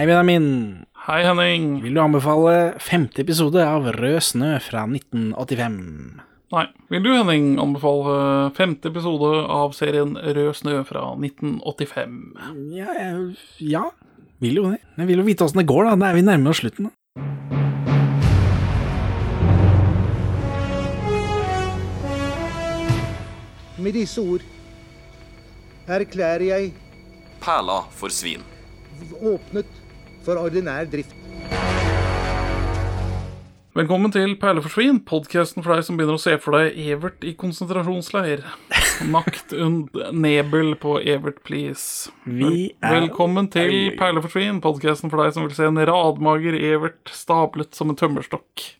Hei, Benjamin. Hei, Henning. Vil du anbefale femte episode av Rød snø fra 1985? Nei. Vil du, Henning, anbefale femte episode av serien Rød snø fra 1985? Ja, jeg, ja. Vil jo det. Jeg vil jo vite åssen det går, da. Da er vi nærme oss slutten. da. Med disse ord erklærer jeg Perla for svin. åpnet for ordinær drift. Velkommen til Perleforsvin, podkasten for deg som begynner å se for deg Evert i konsentrasjonsleir. Makt und nebel på Evert, please. Vi er- Velkommen til Perleforsvin, podkasten for deg som vil se en radmager Evert stablet som en tømmerstokk.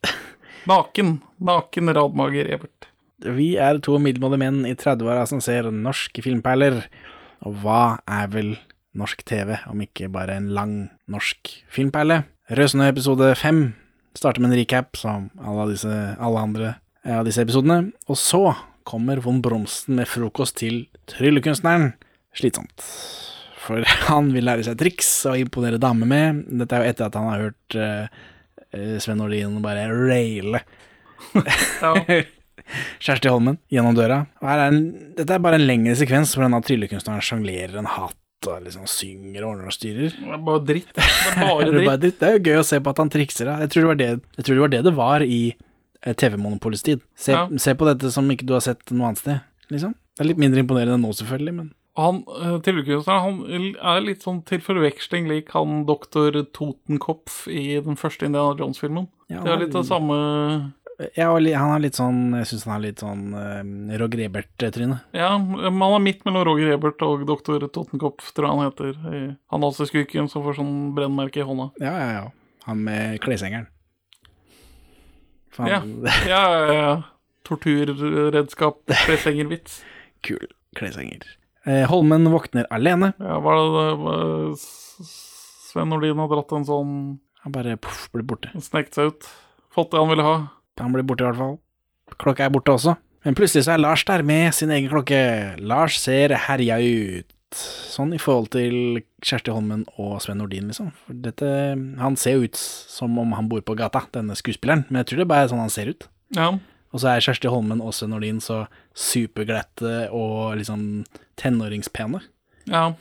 Naken. Naken radmager Evert. Vi er to middelmådige menn i 30-åra som ser norske filmperler. Og hva er vel norsk TV, om ikke bare en lang norsk filmperle? Rød episode fem starter med en recap, som alle, disse, alle andre av disse episodene. Og så kommer von Bromsten med frokost til tryllekunstneren. Slitsomt. For han vil lære seg triks og imponere damer med. Dette er jo etter at han har hørt eh, eh, Sven Nordin bare raile Kjersti Holmen gjennom døra. Er en, dette er bare en lengre sekvens hvor denne tryllekunstneren sjonglerer en hatt og liksom synger og ordner og styrer. Det er bare dritt. Det er bare Det er, bare, dritt. det er jo gøy å se på at han trikser. Da. Jeg, tror det var det, jeg tror det var det det var i eh, TV-monopolets tid. Se, Ja. se på dette som ikke du har sett noe annet sted, liksom. Det er litt mindre imponerende nå, selvfølgelig, men Han eh, han er litt sånn til forveksling lik han doktor Totenkopf i den første Indiana Jones-filmen. Ja, det er litt det samme ja, han er litt sånn Jeg syns han er litt sånn uh, Roger Ebert-tryne. Ja, han er midt mellom Roger Ebert og doktor Tottenkopf, tror jeg han heter. Han skurken som får sånn brennmerke i hånda. Ja, ja, ja. Han med kleshengeren. Ja, ja, ja. ja. Torturredskap, kleshengervits. kul kleshenger. Eh, Holmen våkner alene. Ja, hva er det det? Sven Nordin har dratt en sånn Han bare poff, blir borte. Snekt seg ut. Fått det han ville ha. Han blir borte i hvert fall. Klokka er borte også. Men plutselig så er Lars der med sin egen klokke. Lars ser herja ut. Sånn i forhold til Kjersti Holmen og Sven Nordin, liksom. For dette, han ser jo ut som om han bor på gata, denne skuespilleren. Men jeg tror det bare er sånn han ser ut. Ja. Og så er Kjersti Holmen og Sven Nordin så superglatte og liksom tenåringspene. ja.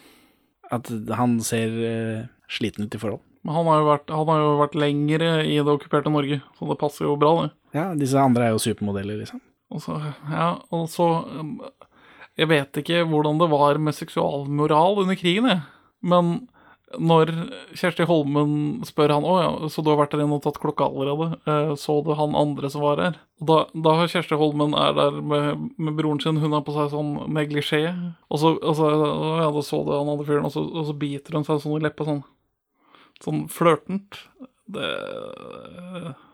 At han ser eh, sliten ut i forhold. Men han har, jo vært, han har jo vært lengre i det okkuperte Norge, så det passer jo bra, det. Ja, disse andre er jo supermodeller, liksom. Og så, ja, og så um, Jeg vet ikke hvordan det var med seksualmoral under krigen, jeg. Men når Kjersti Holmen spør han Å ja, så du har vært der inne og tatt klokka allerede? Eh, Så du han andre som var her? Da, har Kjersti Holmen er der med, med broren sin, hun har på seg sånn neglisjé. Og så, og så ja, da så du han andre fyren, og og så biter hun seg sånn i leppa sånn. Sånn flørtent. Det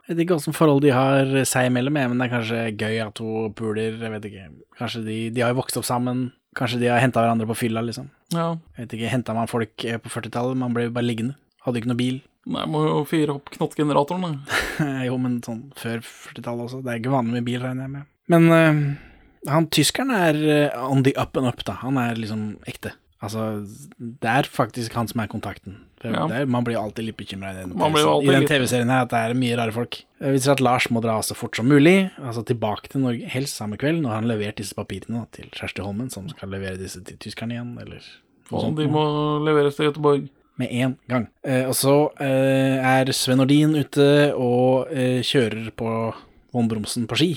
Jeg vet ikke åssen forhold de har seg imellom, men det er kanskje gøy at hun puler, jeg vet ikke. Kanskje de, de har jo vokst opp sammen, kanskje de har henta hverandre på fylla, liksom. Ja. Jeg vet ikke, henta man folk eh, på 40-tallet, man ble jo bare liggende. Hadde ikke noe bil. Nei, må jo fyre opp knottgeneratoren, da. jo, men sånn før 40-tallet også. Det er ikke vanlig med bil, regner jeg med. Men uh, han tyskeren er eh, on the up and up, da. Han er liksom ekte. Altså, det er faktisk han som er kontakten. Ja. er, man blir alltid litt bekymra i den, TV-serien her, at det er mye rare folk. Vi ser at Lars må dra så fort som mulig, altså tilbake til Norge, helst samme kveld, når han har levert disse papirene da, til Kjersti Holmen, som skal levere disse til tyskerne igjen, eller sånt. de må leveres til Göteborg. Med en gang. Eh, og så eh, er Sven Nordin ute og eh, kjører på Von Bromsen på ski.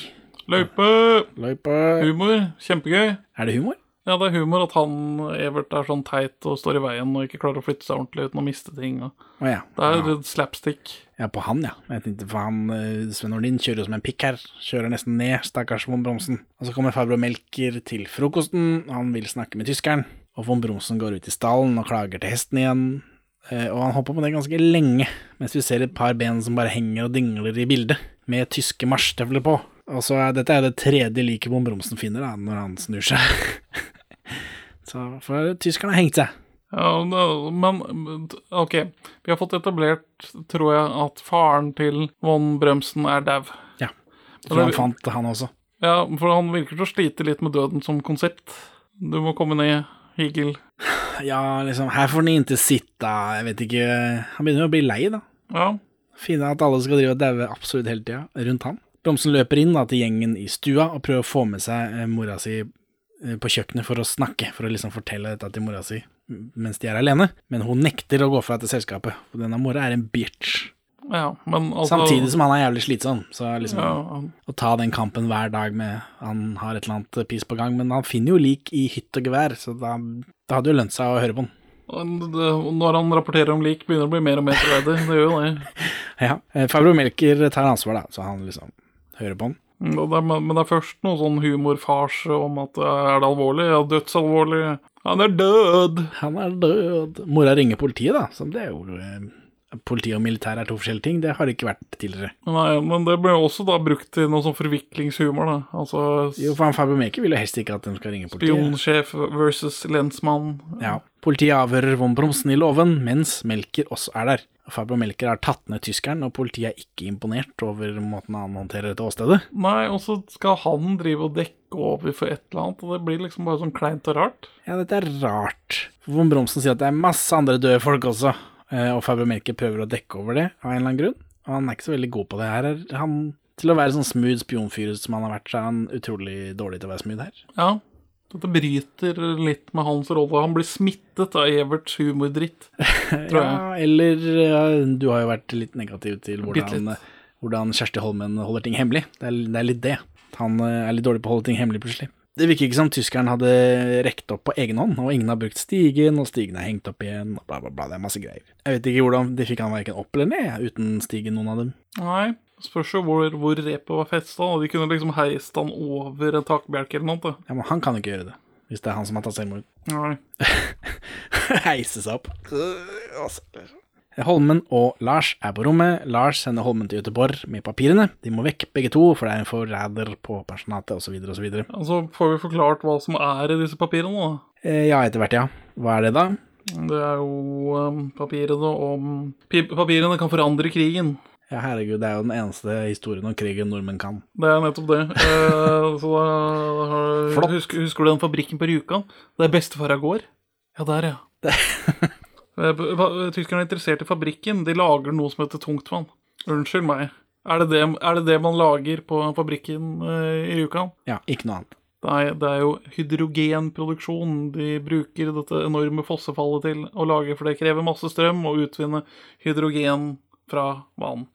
Løype! Løype. Humor. Kjempegøy. Er det humor? Ja, det er humor at han, Evert, er sånn teit og står i veien og ikke klarer å flytte seg ordentlig uten å miste ting. Og Oh, ja. det er ja. slapstick. ja, på han, ja. Jeg tenkte, for han, eh, Sven Nordin kjører jo som en pikk her. Kjører nesten ned, stakkars von Bromsen. Og så kommer farbror Melker til frokosten. Han vil snakke med tyskeren. Og von Bromsen går ut i stallen og klager til hesten igjen. Eh, og han hopper på det ganske lenge, mens vi ser et par ben som bare henger og dingler i bildet, med tyske marsjstøvler på. Og så er dette er det tredje liket von Bromsen finner da, når han snur seg. så for tyskerne har hengt seg. Ja, men OK. Vi har fått etablert, tror jeg, at faren til von Brømsen er dau. Ja. Jeg tror han fant han også. Ja, for han virker til å slite litt med døden som konsept. Du må komme ned, Higel. Ja, liksom, her får den ikke sitte, jeg vet ikke Han begynner jo å bli lei, da. Ja. Finne at alle skal drive og daue absolutt hele tida rundt han. Bromsen løper inn da, til gjengen i stua og prøver å få med seg eh, mora si på kjøkkenet for å snakke, for å liksom fortelle dette til mora si mens de er alene. Men hun nekter å gå fra dette selskapet, for denne mora er en bitch. ja, men altså Samtidig som han er jævlig slitsom, så liksom ja, å ta den kampen hver dag med Han har et eller annet piss på gang, men han finner jo lik i hytt og gevær, så da, da hadde jo lønt seg å høre på han. Når han rapporterer om lik, begynner det å bli mer og mer troverdig. Det gjør jo det. Ja, eh, Fabro Melker tar ansvar, da, så han liksom hører på han. Mm, men det er først noe sånn humorfarse om at eh, er det alvorlig? Ja, dødsalvorlig. Han er død! Han er død. Mora ringer politiet, da, som det er jo eh, Politi og militær er to forskjellige ting, det har det ikke vært tidligere. Nei, men det ble også da brukt til noe sånn forviklingshumor, da. Altså Jo, for han Fabro Melker vil jo helst ikke at de skal ringe politiet. spionsjef versus lensmann. Ja. Politiet avhører von Bromsen i låven, mens Melker også er der. Fabio Melker har tatt ned tyskeren, og politiet er ikke imponert over måten han håndterer dette åstedet. Nei, og så skal han drive og dekke over for et eller annet, og det blir liksom bare sånn kleint og rart. Ja, dette er rart. Von Bromsen sier at det er masse andre døde folk også, og Fabermerke prøver å dekke over det av en eller annen grunn. Og han er ikke så veldig god på det her. er Han, til å være sånn smooth spionfyr som han har vært, så er han utrolig dårlig til å være smooth her. Ja, dette bryter litt med hans rolle. Han blir smittet av Everts humordritt, tror jeg. Ja, eller ja, du har jo vært litt negativ til hvordan, hvordan Kjersti Holmen holder ting hemmelig. Det er, det er litt det. Han eh, er litt dårlig på å holde ting hemmelig, plutselig. Det virker ikke som tyskeren hadde rekt opp på egen hånd, og ingen har brukt stigen, og stigen er hengt opp igjen, og bla, bla, bla. Det er masse greier. Jeg vet ikke hvordan De fikk han verken opp eller ned uten stigen, noen av dem. Nei, spørs jo hvor, hvor repet var festa. og De kunne liksom heist han over en takbjelke eller noe. Ja, men han kan jo ikke gjøre det, hvis det er han som har tatt selvmord. Nei. Heise seg opp. Holmen og Lars er på rommet. Lars sender Holmen til Göteborg med papirene. De må vekk begge to, for det er en forræder på pensjonatet, osv., osv. Og så får vi forklart hva som er i disse papirene. da. Eh, ja, etter hvert, ja. Hva er det, da? Det er jo um, papirene om Papirene kan forandre krigen. Ja, herregud, det er jo den eneste historien om krigen nordmenn kan. Det er nettopp det. Eh, så da, da har. Husker, husker du den fabrikken på Rjukan? Der bestefar går? Ja, der, ja. Eh, Tyskerne er interessert i fabrikken. De lager noe som heter tungtvann. Unnskyld meg. Er det det, er det, det man lager på fabrikken eh, i Rjukan? Ja, ikke noe annet. Det er, det er jo hydrogenproduksjon de bruker dette enorme fossefallet til å lage, for det krever masse strøm å utvinne hydrogen fra vann.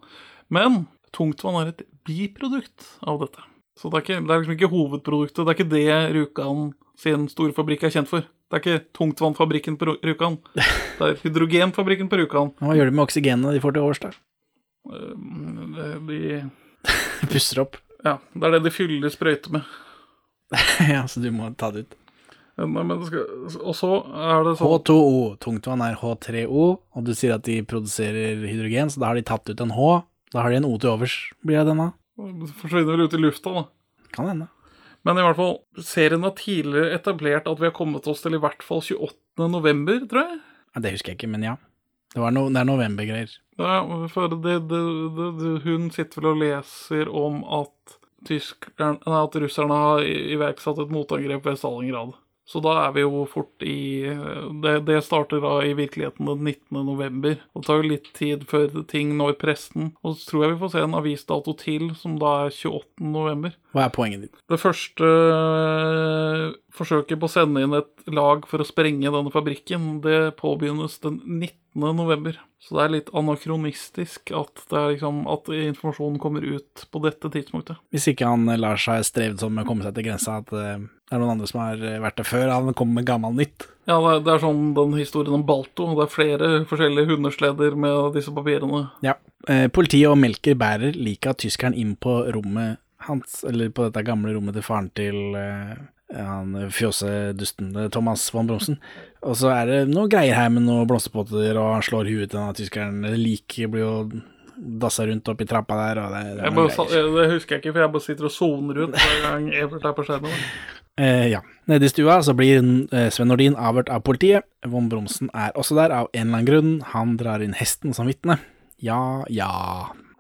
Men tungtvann er et biprodukt av dette. Så det er, ikke, det er liksom ikke hovedproduktet. Det er ikke det Rjukan sin store fabrikk er kjent for. Det er ikke tungtvannfabrikken på Rjukan. Det er hydrogenfabrikken på Rjukan. Hva gjør de med oksygenet de får til overs, da? Eh, De, Pusser opp. ja, det er det de fyller sprøyter med. ja, så du må ta det ut. Nei, men det skal, og så er det sånn H2O. Tungtvann er H3O, og du sier at de produserer hydrogen, så da har de tatt ut en H. Da har de en O til overs. Blir det denne? Forsvinner vel ut i lufta, da. Kan hende. Men i hvert fall, serien har tidligere etablert at vi har kommet oss til i hvert fall 28. november, tror jeg. Ja, det husker jeg ikke, men ja. Det, var no, det er novembergreier. Ja, for det, det, hun sitter vel og leser om at, tyskerne, at russerne har iverksatt et motangrep ved Stalingrad. Så da er vi jo fort i Det, det starter da i virkeligheten den 19. november. Det tar jo litt tid før ting når presten. Og så tror jeg vi får se en avisdato til, som da er 28. november. Hva er poenget ditt? Det første øh, forsøket på å sende inn et lag for å sprenge denne fabrikken, det påbegynnes den 19. november. Så det er litt anakronistisk at, det liksom, at informasjonen kommer ut på dette tidspunktet. Hvis ikke han eh, lar seg streve som med å komme seg til grensa, at eh, det er noen andre som har eh, vært der før, han kommer med gammel nytt. Ja, det er, det er sånn den historien om Balto. Det er flere forskjellige hundesleder med disse papirene. Ja. Eh, politiet og Melker bærer liket av tyskeren inn på rommet hans, eller på dette gamle rommet til faren til eh, han fjåsedusten eh, Thomas von Bromsen. Og så er det noe greier her med noen blomsterpotter, og han slår huet til denne tyskeren. Liket blir jo dassa rundt oppi trappa der, det, det Jeg bare, det husker jeg ikke, for jeg bare sitter og soner ut hver gang Evert er på skjermen. Eh, ja. Nede i stua så blir eh, Sven Nordin avhørt av politiet. Von Bromsen er også der av en eller annen grunn. Han drar inn hesten som vitne. Ja, ja.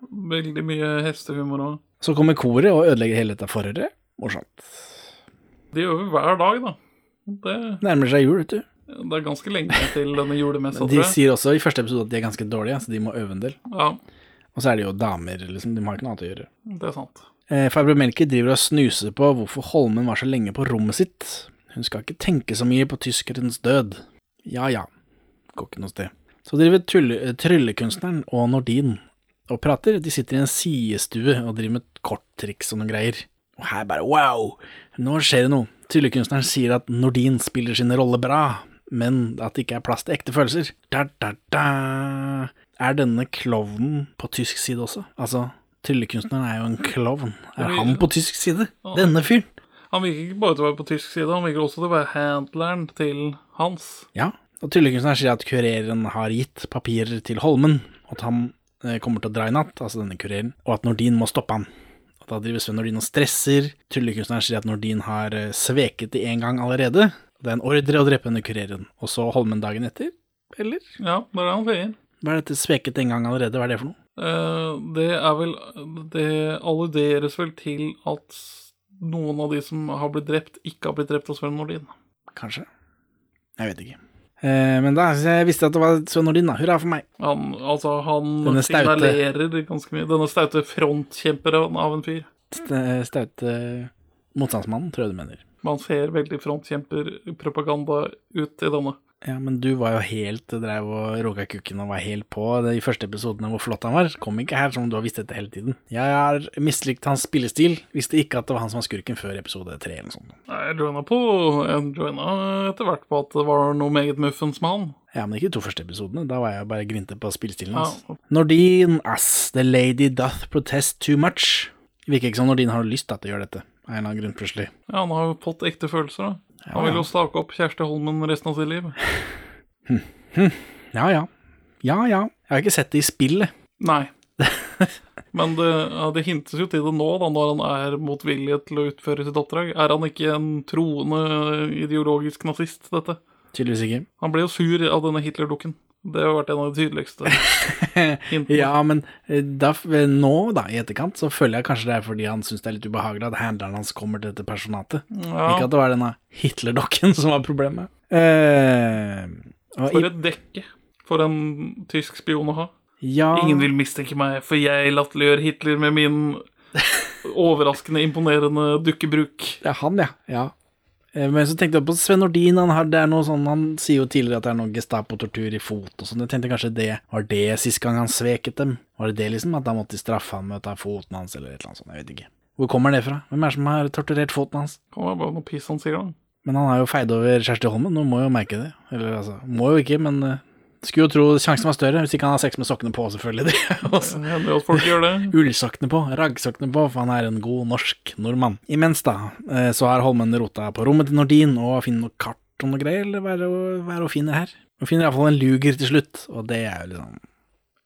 Veldig mye hestehumor òg. Så kommer koret og ødelegger hele dette forhøret. Morsomt. Det gjør vi hver dag, da. Det Nærmer seg jul, vet du. Det er ganske lenge til denne julemessa, De sier også i første episode at de er ganske dårlige, så de må øve en del. Ja, Og så er de jo damer, liksom. De har ikke noe annet å gjøre. det er sant. Eh, Farbror Melker driver og snuser på hvorfor Holmen var så lenge på rommet sitt. Hun skal ikke tenke så mye på tyskerens død. Ja ja, går ikke noe sted. Så driver eh, tryllekunstneren og Nordin og prater. De sitter i en sidestue og driver med korttriks og noen greier. Og her bare wow, nå skjer det noe. Tryllekunstneren sier at Nordin spiller sin rolle bra, men at det ikke er plass til ekte følelser. Da, da, da. Er denne klovnen på tysk side også? Altså, tryllekunstneren er jo en klovn. Er han på tysk side? Denne fyren? Han virker ikke bare til å være på tysk side, han virker også til å være handleren til Hans. Ja, og tryllekunstneren sier at kureren har gitt papirer til Holmen, og at han eh, kommer til å dra i natt, altså denne kureren, og at Nordin må stoppe han. Og da driver Sven Nordin og stresser. Tryllekunstneren sier at Nordin har eh, sveket det en gang allerede. Det er en ordre å drepe denne kureren. Og så Holmen dagen etter? Eller? Ja, det er det han sier. Hva er dette sveket en gang allerede? Hva er det for noe? Eh, det er vel Det alluderes vel til at noen av de som har blitt drept, ikke har blitt drept av Sven Nordin. Kanskje? Jeg vet ikke. Eh, men da jeg visste at det var Sven Nordin, da. Hurra for meg. Han, altså, han signalerer ganske mye. Denne staute frontkjemperen av en fyr. Staute motstandsmannen, tror jeg du mener. Man ser veldig frontkjemperpropaganda ut i denne. Ja, men du var jo helt Dreiv og råka kukken og var helt på de i første episodene hvor flott han var. Kom ikke her som du har visst dette hele tiden. Jeg har mislikt hans spillestil. Visste ikke at det var han som var skurken før episode tre eller noe sånt. Jeg joina på Jeg joina etter hvert på at det var noe meget muffens med han. Ja, men ikke de to første episodene. Da var jeg bare grinte på spillestilen hans. Ja. Nordin, ass, the lady doth protest too much. Virker ikke som Nordin har lyst da, til å gjøre dette, av en eller annen grunn plutselig. Ja, han har jo fått ekte følelser, da. Han vil jo stake opp Kjersti Holmen resten av sitt liv. Ja ja. Ja ja. Jeg har ikke sett det i spillet. Nei. Men det, ja, det hintes jo til det nå, da, når han er motvillig til å utføre sitt oppdrag. Er han ikke en troende ideologisk nazist, dette? Tydeligvis ikke. Han ble jo sur av denne Hitler-dukken. Det har vært en av de tydeligste hintene. Ja, men eh, da, eh, nå, da, i etterkant, så føler jeg kanskje det er fordi han syns det er litt ubehagelig at handleren hans kommer til dette personatet. Ja, Ikke at det var denne Hitler-dokken som var problemet. Eh, For et dekke for en tysk spion å ha. ja, Ingen vil mistenke meg, for jeg latterliggjør Hitler med min overraskende imponerende dukkebruk. Det er han, ja. ja. Eh, Men så tenkte jeg på Sven Nordin. Han, har, sånn, han sier jo tidligere at det er noe Gestapo-tortur i fot og sånn. Jeg tenkte kanskje det var det sist gang han sveket dem. Var det det, liksom? At da måtte de straffe ham med å ta foten hans, eller et eller annet sånt. Jeg vet ikke. Hvor kommer det fra? Hvem er det som har torturert foten hans? Kommer bare noe piss han sier, da. Men han har jo feid over Kjersti Holmen, nå må jo merke det. Eller altså, må jo ikke, men eh, skulle jo tro sjansen var større, hvis ikke han har sex med sokkene på, selvfølgelig. Det folk gjør det. Ullsokkene på, raggsokkene på, for han er en god norsk nordmann. Imens da, eh, så har Holmen rota på rommet til Nordin og finner noe kart og noe greier, eller hva er det å, hun finner her? Hun finner iallfall en luger til slutt, og det er jo liksom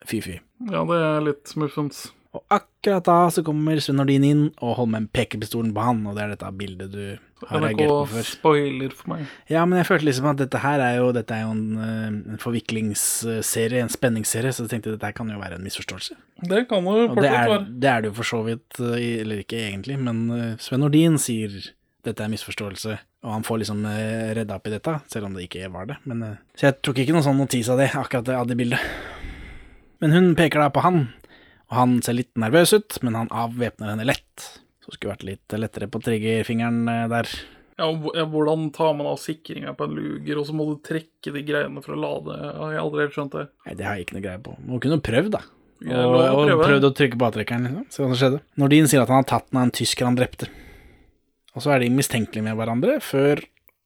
fy-fy. Ja, det er litt muffens. Og akkurat da så kommer Sven Nordin inn, og holder med en pekepistolen på han, og det er dette bildet du har reagert på før. spoiler for meg. Ja, men jeg følte liksom at dette her er jo, dette er jo en, eh, en forviklingsserie, en spenningsserie, så jeg tenkte dette her kan jo være en misforståelse. Det kan det jo fortsatt være. det er det jo for så vidt, eh, eller ikke egentlig, men eh, Sven Nordin sier dette er misforståelse, og han får liksom redda opp i dette, selv om det ikke var det. Men, så jeg tok ikke noen sånn notis av det, akkurat av det bildet. Men hun peker da på han, han ser litt nervøs ut, men han avvæpner henne lett. Så skulle vært litt lettere på triggerfingeren eh, der. Ja, og hvordan tar man av sikringa på en luger, og så må du trekke de greiene for å lade? Jeg har aldri helt skjønt det. Nei, det har jeg ikke noe greie på. Hun kunne prøvd, da. Og, og prøvd å trykke på avtrekkeren, liksom. Se hva som skjedde. Nordin sier at han har tatt den av en tysker han drepte. Og så er de mistenkelige med hverandre før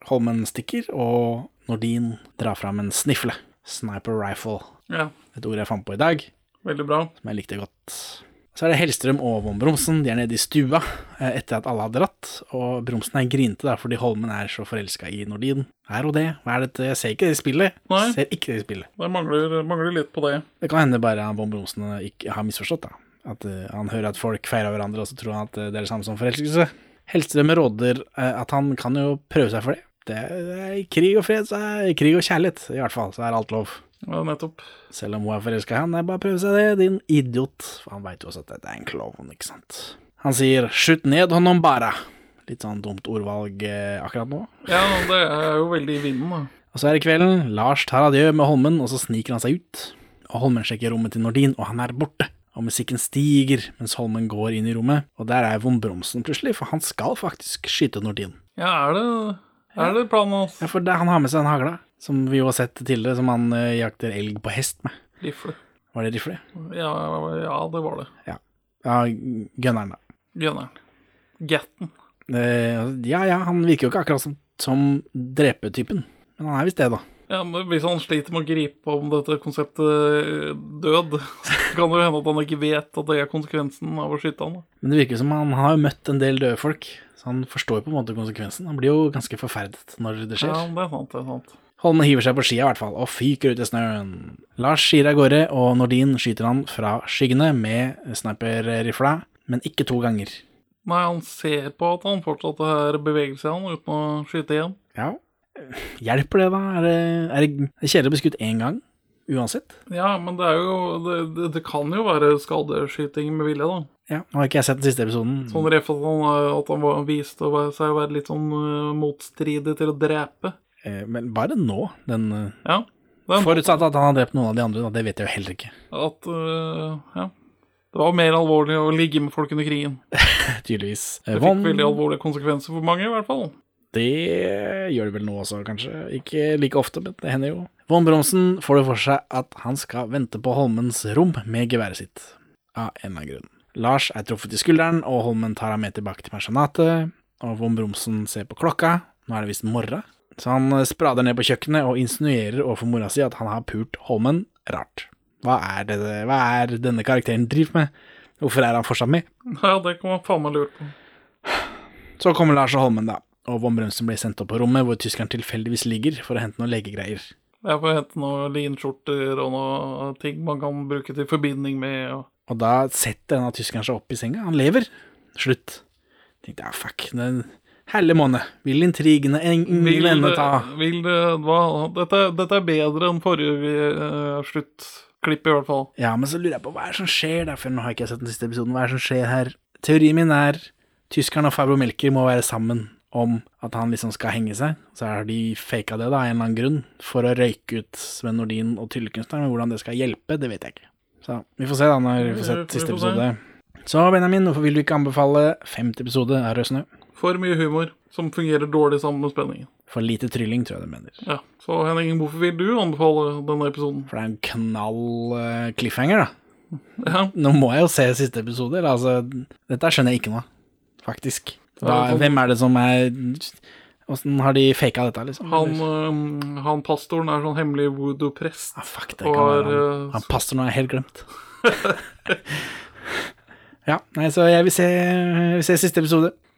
Holmen stikker, og Nordin drar fram en snifle. Sniper rifle. Ja, Et ord jeg fant på i dag, veldig bra. som jeg likte godt. Så er det Hellstrøm og Von Bromsen. De er nede i stua eh, etter at alle har dratt. Og Bromsen er grinte da, fordi Holmen er så forelska i Nordin. Er hun det? Hva er dette? Jeg ser ikke det i spillet. Nei. Ser ikke det i spillet. Det mangler, mangler litt på det. Det kan hende bare Von Bromsen ikke har misforstått, da. At uh, han hører at folk feirer hverandre, og så tror han at eh, det er det samme som forelskelse. Hellstrøm råder uh, at han kan jo prøve seg for det. Det er krig og fred, så er krig og kjærlighet, i hvert fall, så er alt lov. Ja, nettopp. Selv om hun er forelska i han, jeg bare å prøve seg det, din idiot. For han veit jo også at dette er en klovn, ikke sant. Han sier 'skyt ned honom bara'. Litt sånn dumt ordvalg eh, akkurat nå. Ja, det er jo veldig i vinden, da. Og så er det kvelden. Lars tar adjø med Holmen, og så sniker han seg ut. Og Holmen sjekker rommet til Nordin, og han er borte. Og musikken stiger mens Holmen går inn i rommet, og der er von Bromsen plutselig, for han skal faktisk skyte Nordin. Ja, er det, er det planen hans? Ja, for det, han har med seg en hagle, som vi jo har sett tidligere, som han eh, jakter elg på hest med. Rifle. Var det rifle? Ja, ja, det var det. Ja, ja gunneren, da. Gunneren. Gatten. Eh, ja, ja, han virker jo ikke akkurat som, som drepetypen, men han er visst det, da. Ja, men Hvis han sliter med å gripe om dette konseptet eh, død, så kan det jo hende at han ikke vet at det er konsekvensen av å skyte han. Men det virker som han, har møtt en del døde folk, så han forstår jo på en måte konsekvensen. Han blir jo ganske forferdet når det skjer. Ja, det er sant, det er sant. Holmen hiver seg på skia i hvert fall, og fyker ut i snøen. Lars skier av gårde, og Nordin skyter han fra skyggene med sniperrifla, men ikke to ganger. Nei, han ser på at han fortsatt er bevegelse i han uten å skyte igjen. Ja, hjelper det da? Er det, er det, kjedelig å bli skutt én gang, uansett? Ja, men det er jo Det, det, det kan jo være skadeskyting med vilje, da. Ja, nå har ikke jeg sett den siste episoden. Sånn ref at han, at han var viste seg å være litt sånn øh, motstridig til å drepe. Eh, Men bare nå, den eh, Ja. Den, Forutsatt at han har drept noen av de andre, da, det vet jeg jo heller ikke. at uh, Ja. Det var mer alvorlig å ligge med folk under krigen. Tydeligvis. Det Det Von- fikk veldig alvorlige konsekvenser for mange, i hvert fall. Det gjør det vel nå også, kanskje. Ikke like ofte, men det hender jo. Von Bromsen får det for seg at han skal vente på Holmens rom med geværet sitt. Av en eller annen grunn. Lars er truffet i skulderen, og Holmen tar ham med tilbake til pensjonatet. Og von Bromsen ser på klokka. Nå er det visst morgen. Så han eh, sprader ned på kjøkkenet og insinuerer overfor mora si at han har pult Holmen. Rart. Hva er, det, hva er denne karakteren driver med? Hvorfor er han fortsatt med? Ja, det kan man faen meg lure på. Så kommer Lars og Holmen, da. Og von Bremsen blir sendt opp på rommet hvor tyskeren tilfeldigvis ligger for å hente noen legegreier. Jeg får hente noen linskjorter og noen ting man kan bruke til forbinding med. Og... Og da setter denne tyskeren seg opp i senga. Han lever. Slutt. Tenkte jeg, fuck, den helle måned. Vil intrigene ingen ende ta? vil det hva? Dette, dette er bedre enn forrige uh, sluttklipp, i hvert fall. Ja, men så lurer jeg på hva er det som skjer der, for nå har jeg ikke sett den siste episoden. Hva er det som skjer her? Teorien min er tyskeren og Fabro Melker må være sammen om at han liksom skal henge seg. Så har de faka det, da, av en eller annen grunn, for å røyke ut Sven Nordin og tryllekunstneren. Men hvordan det skal hjelpe, det vet jeg ikke. Så vi får se, da, når vi får sett siste episode. Så Benjamin, hvorfor vil du ikke anbefale femte episode av Rød snø? For mye humor som fungerer dårlig sammen med spenningen. For lite trylling, tror jeg det mener. Ja, Så Henning, hvorfor vil du anbefale denne episoden? For det er en knall eh, cliffhanger, da. Ja, Nå må jeg jo se siste episode. eller Altså, dette skjønner jeg ikke nå, faktisk. Da, sånn- hvem er det som er Åssen har de faka dette, liksom? han, øhm, han pastoren er sånn hemmelig voodoo-prest. ah, fuck, det kan være han. øh, Han pastoren har jeg helt glemt. ja, nei, så jeg vil se, jeg vil se siste episode.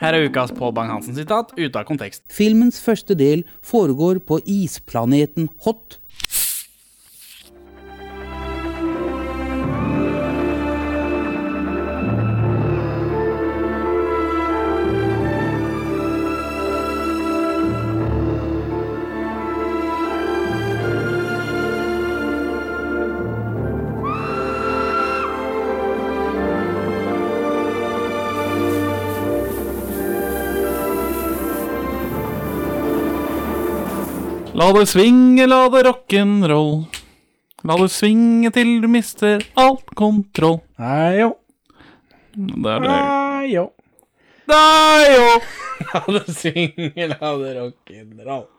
Her er ukas Pål Bang-Hansen sitat ute av kontekst. Filmens første del foregår på isplaneten Hot. La det svinge, la det rock'n'roll. La det svinge til du mister alt kontroll. Nei, jo. Det er det. Nei, jo. Nei, jo! La det svinge, la det rock'n'roll.